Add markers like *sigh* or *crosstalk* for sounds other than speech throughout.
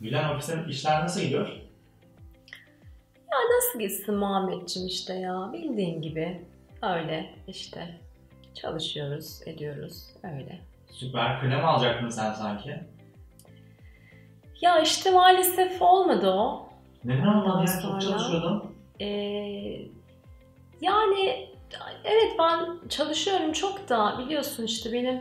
Gülen ofisten işler nasıl gidiyor? Ya nasıl gitsin Muhammedciğim işte ya bildiğin gibi öyle işte çalışıyoruz ediyoruz öyle. Süper krem alacaktın sen sanki. Ya işte maalesef olmadı o. Neden olmadı ya? Çok çalışıyordun. Ee, yani evet ben çalışıyorum çok da biliyorsun işte benim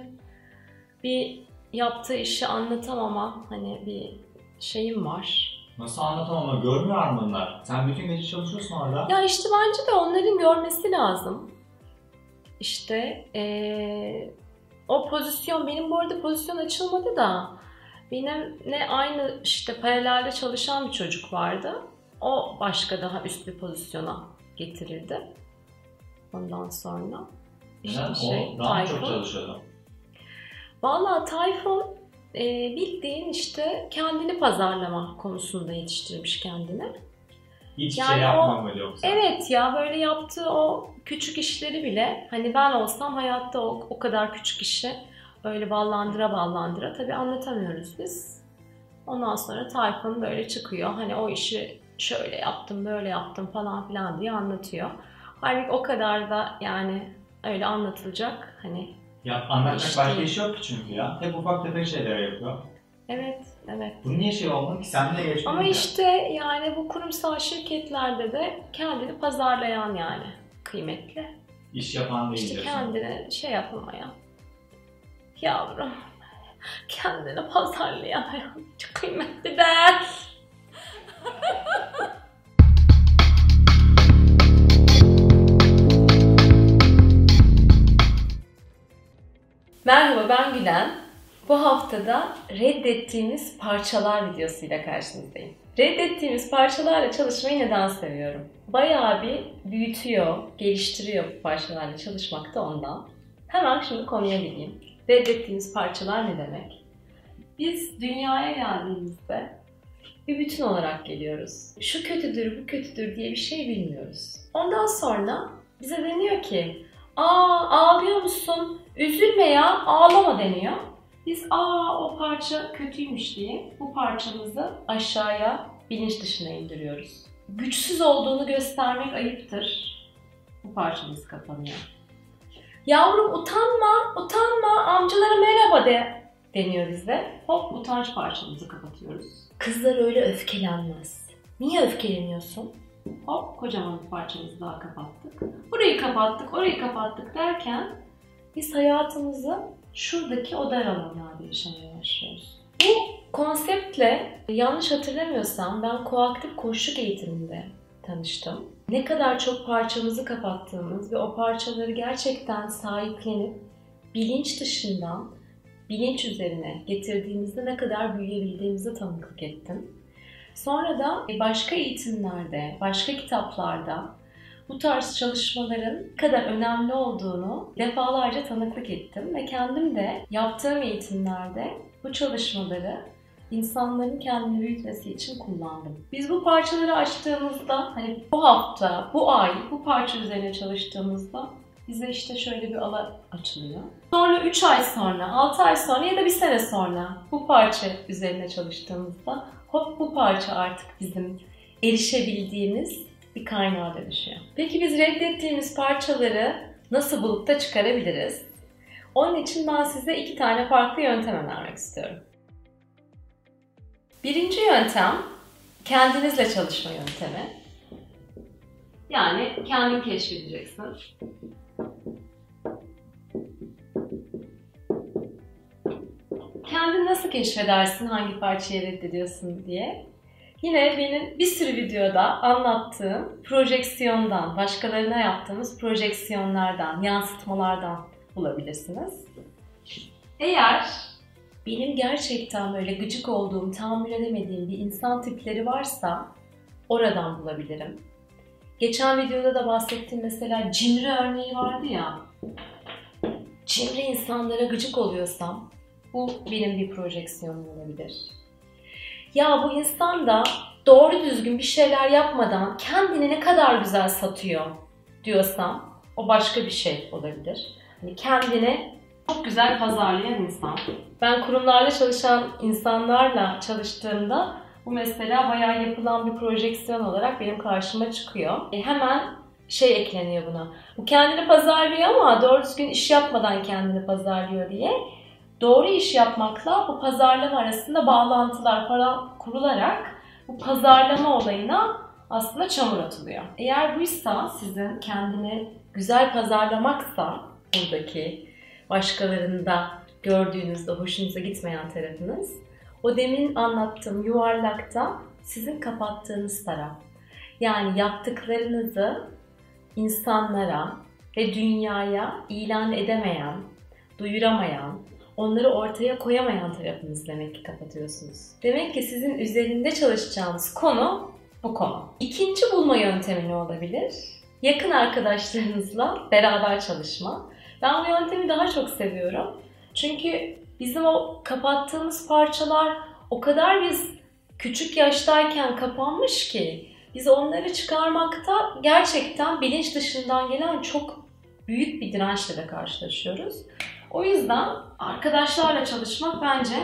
bir yaptığı işi anlatamama hani bir şeyim var. Nasıl anlatamam ama görmüyor mu bunlar? Sen bütün gece çalışıyorsun orada. Ya işte bence de onların görmesi lazım. İşte ee, o pozisyon benim bu arada pozisyon açılmadı da benim ne aynı işte paralelde çalışan bir çocuk vardı. O başka daha üst bir pozisyona getirildi. Ondan sonra işte Neden? şey o daha çok Tayfun. çalışıyordu. Valla Tayfun e, bildiğin işte kendini pazarlama konusunda yetiştirmiş kendini. Hiç Yani şey o- yapmam mı yoksa? Evet ya böyle yaptığı o küçük işleri bile hani ben olsam hayatta o, o kadar küçük işi öyle ballandıra ballandıra tabii anlatamıyoruz biz. Ondan sonra Tayfun böyle çıkıyor hani o işi şöyle yaptım böyle yaptım falan filan diye anlatıyor. Halbuki o kadar da yani öyle anlatılacak hani Ya anlatacak İş başka iş yok çünkü ya. Hep ufak tefek şeyler yapıyor. evet evet. Bu niye şey olmadı ki? Sen de geçmedin Ama ya. işte yani bu kurumsal şirketlerde de kendini pazarlayan yani kıymetli. İş yapan değil İşte kendini şey yapamaya. Yavrum. Kendini pazarlayamayan çok kıymetli be. *laughs* Merhaba ben Gülen. Bu haftada reddettiğimiz parçalar videosuyla karşınızdayım. Reddettiğimiz parçalarla çalışmayı neden seviyorum? Bayağı bir büyütüyor, geliştiriyor bu parçalarla çalışmak da ondan. Hemen şimdi konuya gireyim. Reddettiğimiz parçalar ne demek? Biz dünyaya geldiğimizde bir bütün olarak geliyoruz. Şu kötüdür, bu kötüdür diye bir şey bilmiyoruz. Ondan sonra bize deniyor ki, aa ağlıyor musun? Üzülme ya, ağlama deniyor. Biz aa o parça kötüymüş diye bu parçamızı aşağıya bilinç dışına indiriyoruz. Güçsüz olduğunu göstermek ayıptır. Bu parçamız kapanıyor. Yavrum utanma, utanma, amcalara merhaba de deniyor bize. Hop utanç parçamızı kapatıyoruz. Kızlar öyle öfkelenmez. Niye öfkeleniyorsun? Hop kocaman bir parçamızı daha kapattık. Burayı kapattık, orayı kapattık derken biz hayatımızı şuradaki o dar alanlarda yaşamaya başlıyoruz. Bu konseptle yanlış hatırlamıyorsam ben koaktif koşuk eğitiminde tanıştım. Ne kadar çok parçamızı kapattığımız ve o parçaları gerçekten sahiplenip bilinç dışından bilinç üzerine getirdiğimizde ne kadar büyüyebildiğimize tanıklık ettim. Sonra da başka eğitimlerde, başka kitaplarda bu tarz çalışmaların kadar önemli olduğunu defalarca tanıklık ettim ve kendim de yaptığım eğitimlerde bu çalışmaları insanların kendini büyütmesi için kullandım. Biz bu parçaları açtığımızda hani bu hafta, bu ay bu parça üzerine çalıştığımızda bize işte şöyle bir alan açılıyor. Sonra 3 ay sonra, 6 ay sonra ya da bir sene sonra bu parça üzerine çalıştığımızda hop bu parça artık bizim erişebildiğimiz bir kaynağa dönüşüyor. Peki biz reddettiğimiz parçaları nasıl bulup da çıkarabiliriz? Onun için ben size iki tane farklı yöntem önermek istiyorum. Birinci yöntem kendinizle çalışma yöntemi. Yani kendin keşfedeceksin. Kendin nasıl keşfedersin hangi parçayı reddediyorsun diye. Yine benim bir sürü videoda anlattığım projeksiyondan, başkalarına yaptığımız projeksiyonlardan, yansıtmalardan bulabilirsiniz. Eğer benim gerçekten böyle gıcık olduğum, tahammül edemediğim bir insan tipleri varsa oradan bulabilirim. Geçen videoda da bahsettiğim mesela cimri örneği vardı ya. Cimri insanlara gıcık oluyorsam bu benim bir projeksiyonum olabilir. Ya bu insan da doğru düzgün bir şeyler yapmadan kendini ne kadar güzel satıyor diyorsam o başka bir şey olabilir. Hani kendini çok güzel pazarlayan insan. Ben kurumlarda çalışan insanlarla çalıştığımda Bu mesela bayağı yapılan bir projeksiyon olarak benim karşıma çıkıyor. E hemen şey ekleniyor buna. Bu kendini pazarlıyor ama doğru düzgün iş yapmadan kendini pazarlıyor diye. Doğru iş yapmakla bu pazarlama arasında bağlantılar falan kurularak bu pazarlama olayına aslında çamur atılıyor. Eğer buysa sizin kendini güzel pazarlamaksa buradaki başkalarında gördüğünüzde hoşunuza gitmeyen tarafınız o demin anlattığım yuvarlakta sizin kapattığınız taraf. Yani yaptıklarınızı insanlara ve dünyaya ilan edemeyen, duyuramayan, onları ortaya koyamayan tarafınız demek ki kapatıyorsunuz. Demek ki sizin üzerinde çalışacağınız konu bu konu. İkinci bulma yöntemi ne olabilir? Yakın arkadaşlarınızla beraber çalışma. Ben bu yöntemi daha çok seviyorum. Çünkü bizim o kapattığımız parçalar o kadar biz küçük yaştayken kapanmış ki biz onları çıkarmakta gerçekten bilinç dışından gelen çok büyük bir dirençle de karşılaşıyoruz. O yüzden arkadaşlarla çalışmak bence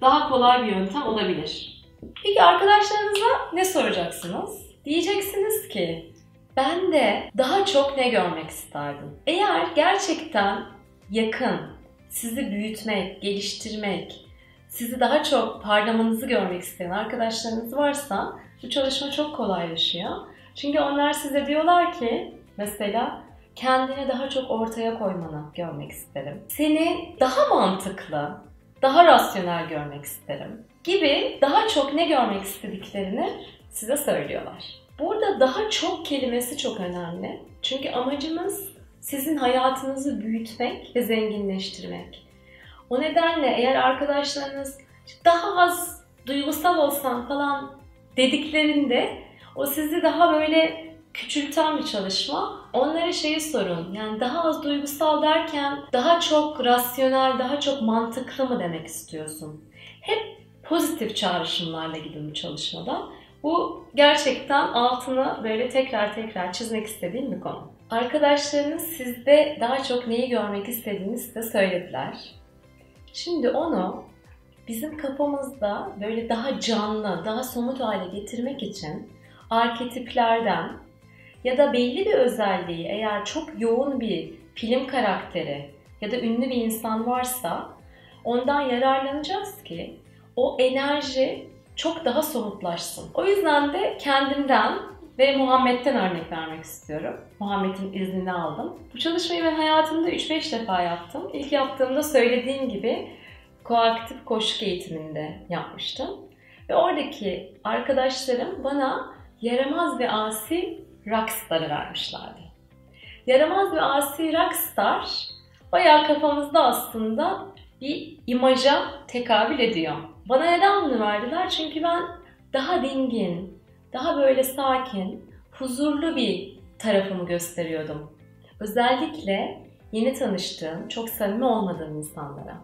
daha kolay bir yöntem olabilir. Peki arkadaşlarınıza ne soracaksınız? Diyeceksiniz ki ben de daha çok ne görmek isterdim? Eğer gerçekten yakın, sizi büyütmek, geliştirmek, sizi daha çok parlamanızı görmek isteyen arkadaşlarınız varsa bu çalışma çok kolaylaşıyor. Çünkü onlar size diyorlar ki mesela kendini daha çok ortaya koymanı görmek isterim. Seni daha mantıklı, daha rasyonel görmek isterim gibi daha çok ne görmek istediklerini size söylüyorlar. Burada daha çok kelimesi çok önemli. Çünkü amacımız sizin hayatınızı büyütmek ve zenginleştirmek. O nedenle eğer arkadaşlarınız daha az duygusal olsan falan dediklerinde o sizi daha böyle küçülten bir çalışma. Onlara şeyi sorun. Yani daha az duygusal derken daha çok rasyonel, daha çok mantıklı mı demek istiyorsun? Hep pozitif çağrışımlarla gidin bu çalışmada. Bu gerçekten altını böyle tekrar tekrar çizmek istediğim bir konu. Arkadaşlarınız sizde daha çok neyi görmek istediğini size söylediler. Şimdi onu bizim kafamızda böyle daha canlı, daha somut hale getirmek için arketiplerden ya da belli bir özelliği eğer çok yoğun bir film karakteri ya da ünlü bir insan varsa ondan yararlanacağız ki o enerji çok daha somutlaşsın. O yüzden de kendimden ve Muhammed'den örnek vermek istiyorum. Muhammed'in iznini aldım. Bu çalışmayı ben hayatımda 3-5 defa yaptım. İlk yaptığımda söylediğim gibi koaktif koşu eğitiminde yapmıştım. Ve oradaki arkadaşlarım bana yaramaz ve asi rockstar'ı vermişlerdi. Yaramaz ve asi rockstar bayağı kafamızda aslında bir imaja tekabül ediyor. Bana neden bunu verdiler? Çünkü ben daha dingin, daha böyle sakin, huzurlu bir tarafımı gösteriyordum. Özellikle yeni tanıştığım, çok samimi olmadığım insanlara.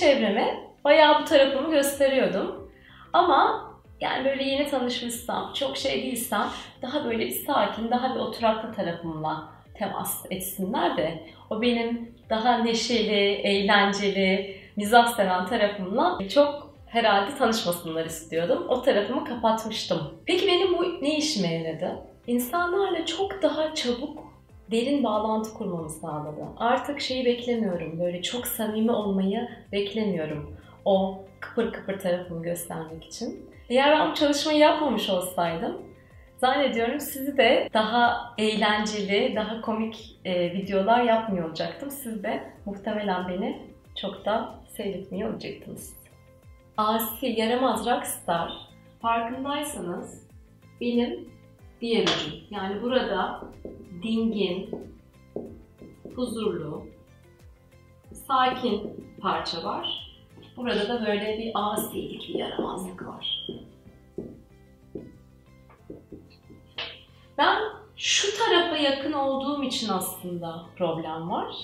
Çevreme bayağı bu tarafımı gösteriyordum. Ama yani böyle yeni tanışmışsam, çok şey değilsem daha böyle bir sakin, daha bir oturaklı tarafımla temas etsinler de o benim daha neşeli, eğlenceli, mizah seven tarafımla çok herhalde tanışmasınlar istiyordum. O tarafımı kapatmıştım. Peki benim bu ne işime yaradı? İnsanlarla çok daha çabuk derin bağlantı kurmamı sağladı. Artık şeyi beklemiyorum, böyle çok samimi olmayı beklemiyorum. O kıpır kıpır tarafımı göstermek için. Eğer ben bu çalışmayı yapmamış olsaydım zannediyorum sizi de daha eğlenceli, daha komik e, videolar yapmıyor olacaktım. Siz de muhtemelen beni çok da seyretmiyor olacaktınız. Asi, yaramaz rockstar farkındaysanız benim diğer ucum. Yani burada dingin, huzurlu, sakin parça var. Burada da böyle bir asilik, bir yaramazlık var. Ben şu tarafa yakın olduğum için aslında problem var.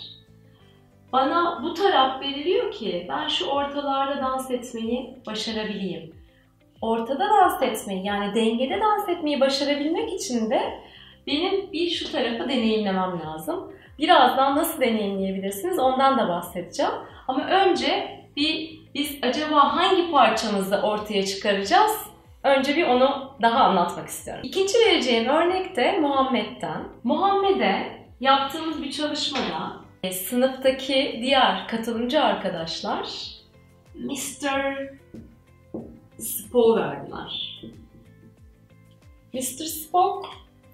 Bana bu taraf veriliyor ki ben şu ortalarda dans etmeyi başarabileyim. Ortada dans etmeyi yani dengede dans etmeyi başarabilmek için de benim bir şu tarafı deneyimlemem lazım. Birazdan nasıl deneyimleyebilirsiniz ondan da bahsedeceğim. Ama önce bir biz acaba hangi parçamızı ortaya çıkaracağız? Önce bir onu daha anlatmak istiyorum. İkinci vereceğim örnek de Muhammed'den. Muhammed'e yaptığımız bir çalışmada e, sınıftaki diğer katılımcı arkadaşlar Mr. Spock verdiler. Mr. Spock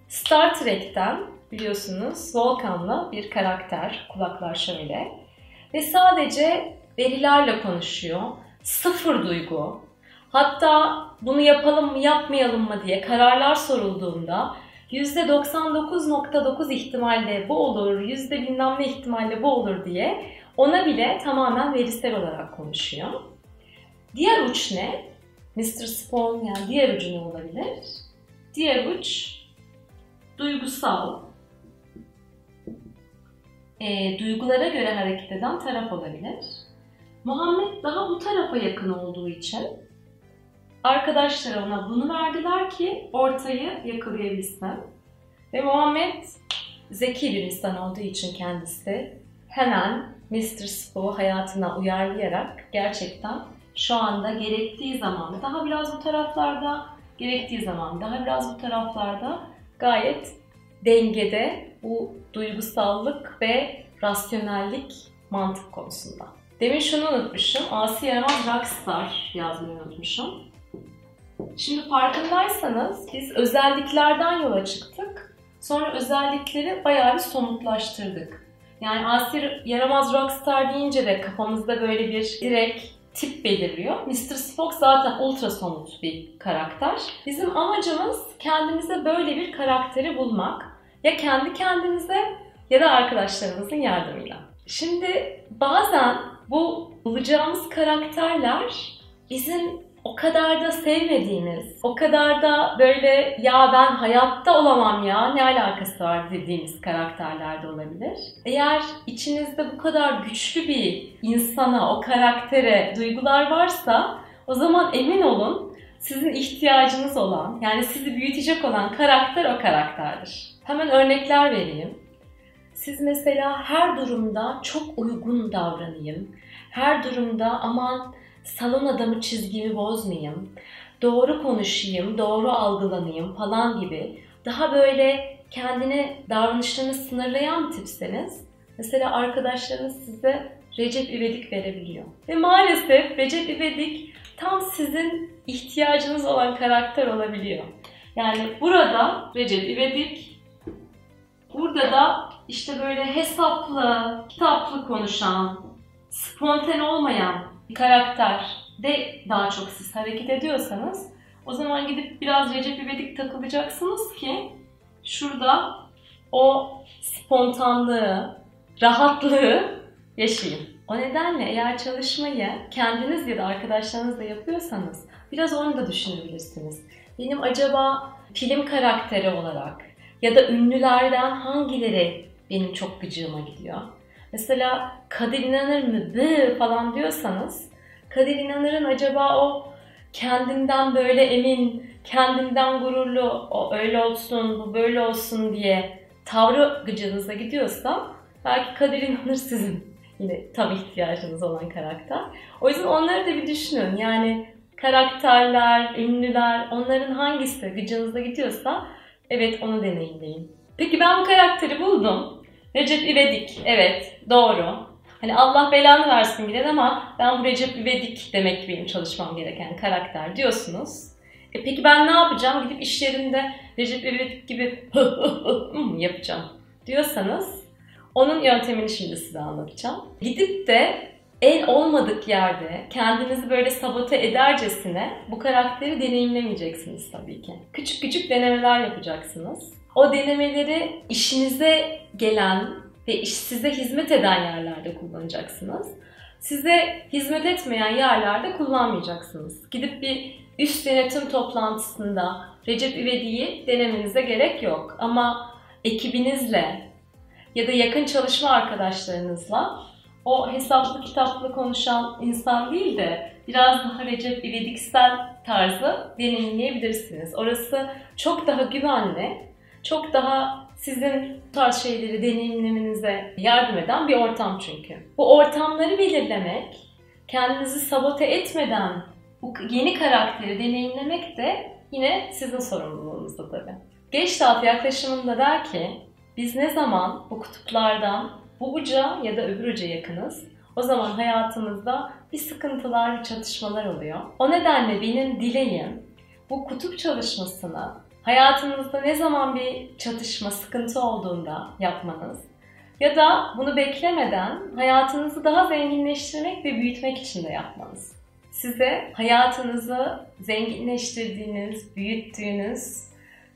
Star Trek'ten biliyorsunuz Volkan'la bir karakter, kulaklar şöyle. Ve sadece verilerle konuşuyor. Sıfır duygu. Hatta bunu yapalım mı yapmayalım mı diye kararlar sorulduğunda %99.9 ihtimalle bu olur, yüzde bilmem ne ihtimalle bu olur diye ona bile tamamen verisel olarak konuşuyor. Diğer uç ne? Mr. Spawn yani diğer ucu ne olabilir? Diğer uç duygusal, e, duygulara göre hareket eden taraf olabilir. Muhammed daha bu tarafa yakın olduğu için arkadaşlar ona bunu verdiler ki ortayı yakalayabilsin. Ve Muhammed zeki bir insan olduğu için kendisi hemen Mr. Spo'u hayatına uyarlayarak gerçekten şu anda gerektiği zaman daha biraz bu taraflarda, gerektiği zaman daha biraz bu taraflarda gayet dengede bu duygusallık ve rasyonellik mantık konusunda. Demin şunu unutmuşum. Asi Yaramaz Rockstar yazmayı unutmuşum. Şimdi farkındaysanız biz özelliklerden yola çıktık. Sonra özellikleri bayağı bir somutlaştırdık. Yani Asi Yaramaz Rockstar deyince de kafamızda böyle bir direkt tip belirliyor. Mr. Spock zaten ultra somut bir karakter. Bizim amacımız kendimize böyle bir karakteri bulmak. Ya kendi kendimize ya da arkadaşlarımızın yardımıyla. Şimdi bazen bu bulacağımız karakterler bizim o kadar da sevmediğimiz, o kadar da böyle ya ben hayatta olamam ya ne alakası var dediğimiz karakterler de olabilir. Eğer içinizde bu kadar güçlü bir insana, o karaktere duygular varsa o zaman emin olun sizin ihtiyacınız olan, yani sizi büyütecek olan karakter o karakterdir. Hemen örnekler vereyim. Siz mesela her durumda çok uygun davranayım. Her durumda aman salon adamı çizgimi bozmayayım, doğru konuşayım, doğru algılanayım falan gibi daha böyle kendini davranışlarını sınırlayan tipseniz mesela arkadaşlarınız size Recep İvedik verebiliyor. Ve maalesef Recep İvedik tam sizin ihtiyacınız olan karakter olabiliyor. Yani burada Recep İvedik, burada da işte böyle hesaplı, kitaplı konuşan, spontane olmayan bir karakter de daha çok siz hareket ediyorsanız o zaman gidip biraz Recep İvedik takılacaksınız ki şurada o spontanlığı, rahatlığı yaşayın. O nedenle eğer çalışmayı kendiniz ya da arkadaşlarınızla yapıyorsanız biraz onu da düşünebilirsiniz. Benim acaba film karakteri olarak ya da ünlülerden hangileri benim çok gıcığıma gidiyor? Mesela Kadir İnanır mı Bı falan diyorsanız Kadir İnanır'ın acaba o kendinden böyle emin, kendinden gururlu, o öyle olsun, bu böyle olsun diye tavrı gıcığınıza gidiyorsa belki Kadir İnanır sizin yine tam ihtiyacınız olan karakter. O yüzden onları da bir düşünün. Yani karakterler, ünlüler, onların hangisi gıcığınıza gidiyorsa evet onu deneyimleyin. Peki ben bu karakteri buldum. Recep İvedik, evet doğru. Hani Allah belanı versin giden ama ben bu Recep İvedik demek benim çalışmam gereken karakter diyorsunuz. E peki ben ne yapacağım? Gidip iş yerinde Recep İvedik gibi *laughs* yapacağım diyorsanız onun yöntemini şimdi size anlatacağım. Gidip de en olmadık yerde kendinizi böyle sabote edercesine bu karakteri deneyimlemeyeceksiniz tabii ki. Küçük küçük denemeler yapacaksınız. O denemeleri işinize gelen ve size hizmet eden yerlerde kullanacaksınız. Size hizmet etmeyen yerlerde kullanmayacaksınız. Gidip bir üst yönetim toplantısında Recep İvedik'i denemenize gerek yok. Ama ekibinizle ya da yakın çalışma arkadaşlarınızla o hesaplı kitaplı konuşan insan değil de biraz daha Recep İvediksel tarzı deneyimleyebilirsiniz. Orası çok daha güvenli, çok daha sizin bu tarz şeyleri deneyimlemenize yardım eden bir ortam çünkü. Bu ortamları belirlemek, kendinizi sabote etmeden bu yeni karakteri deneyimlemek de yine sizin sorumluluğunuzda tabii. Geçtat yaklaşımında der ki, biz ne zaman bu kutuplardan bu uca ya da öbür uca yakınız, o zaman hayatımızda bir sıkıntılar, çatışmalar oluyor. O nedenle benim dileğim bu kutup çalışmasını hayatınızda ne zaman bir çatışma, sıkıntı olduğunda yapmanız ya da bunu beklemeden hayatınızı daha zenginleştirmek ve büyütmek için de yapmanız. Size hayatınızı zenginleştirdiğiniz, büyüttüğünüz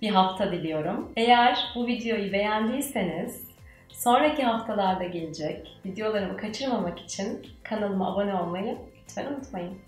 bir hafta diliyorum. Eğer bu videoyu beğendiyseniz sonraki haftalarda gelecek videolarımı kaçırmamak için kanalıma abone olmayı lütfen unutmayın.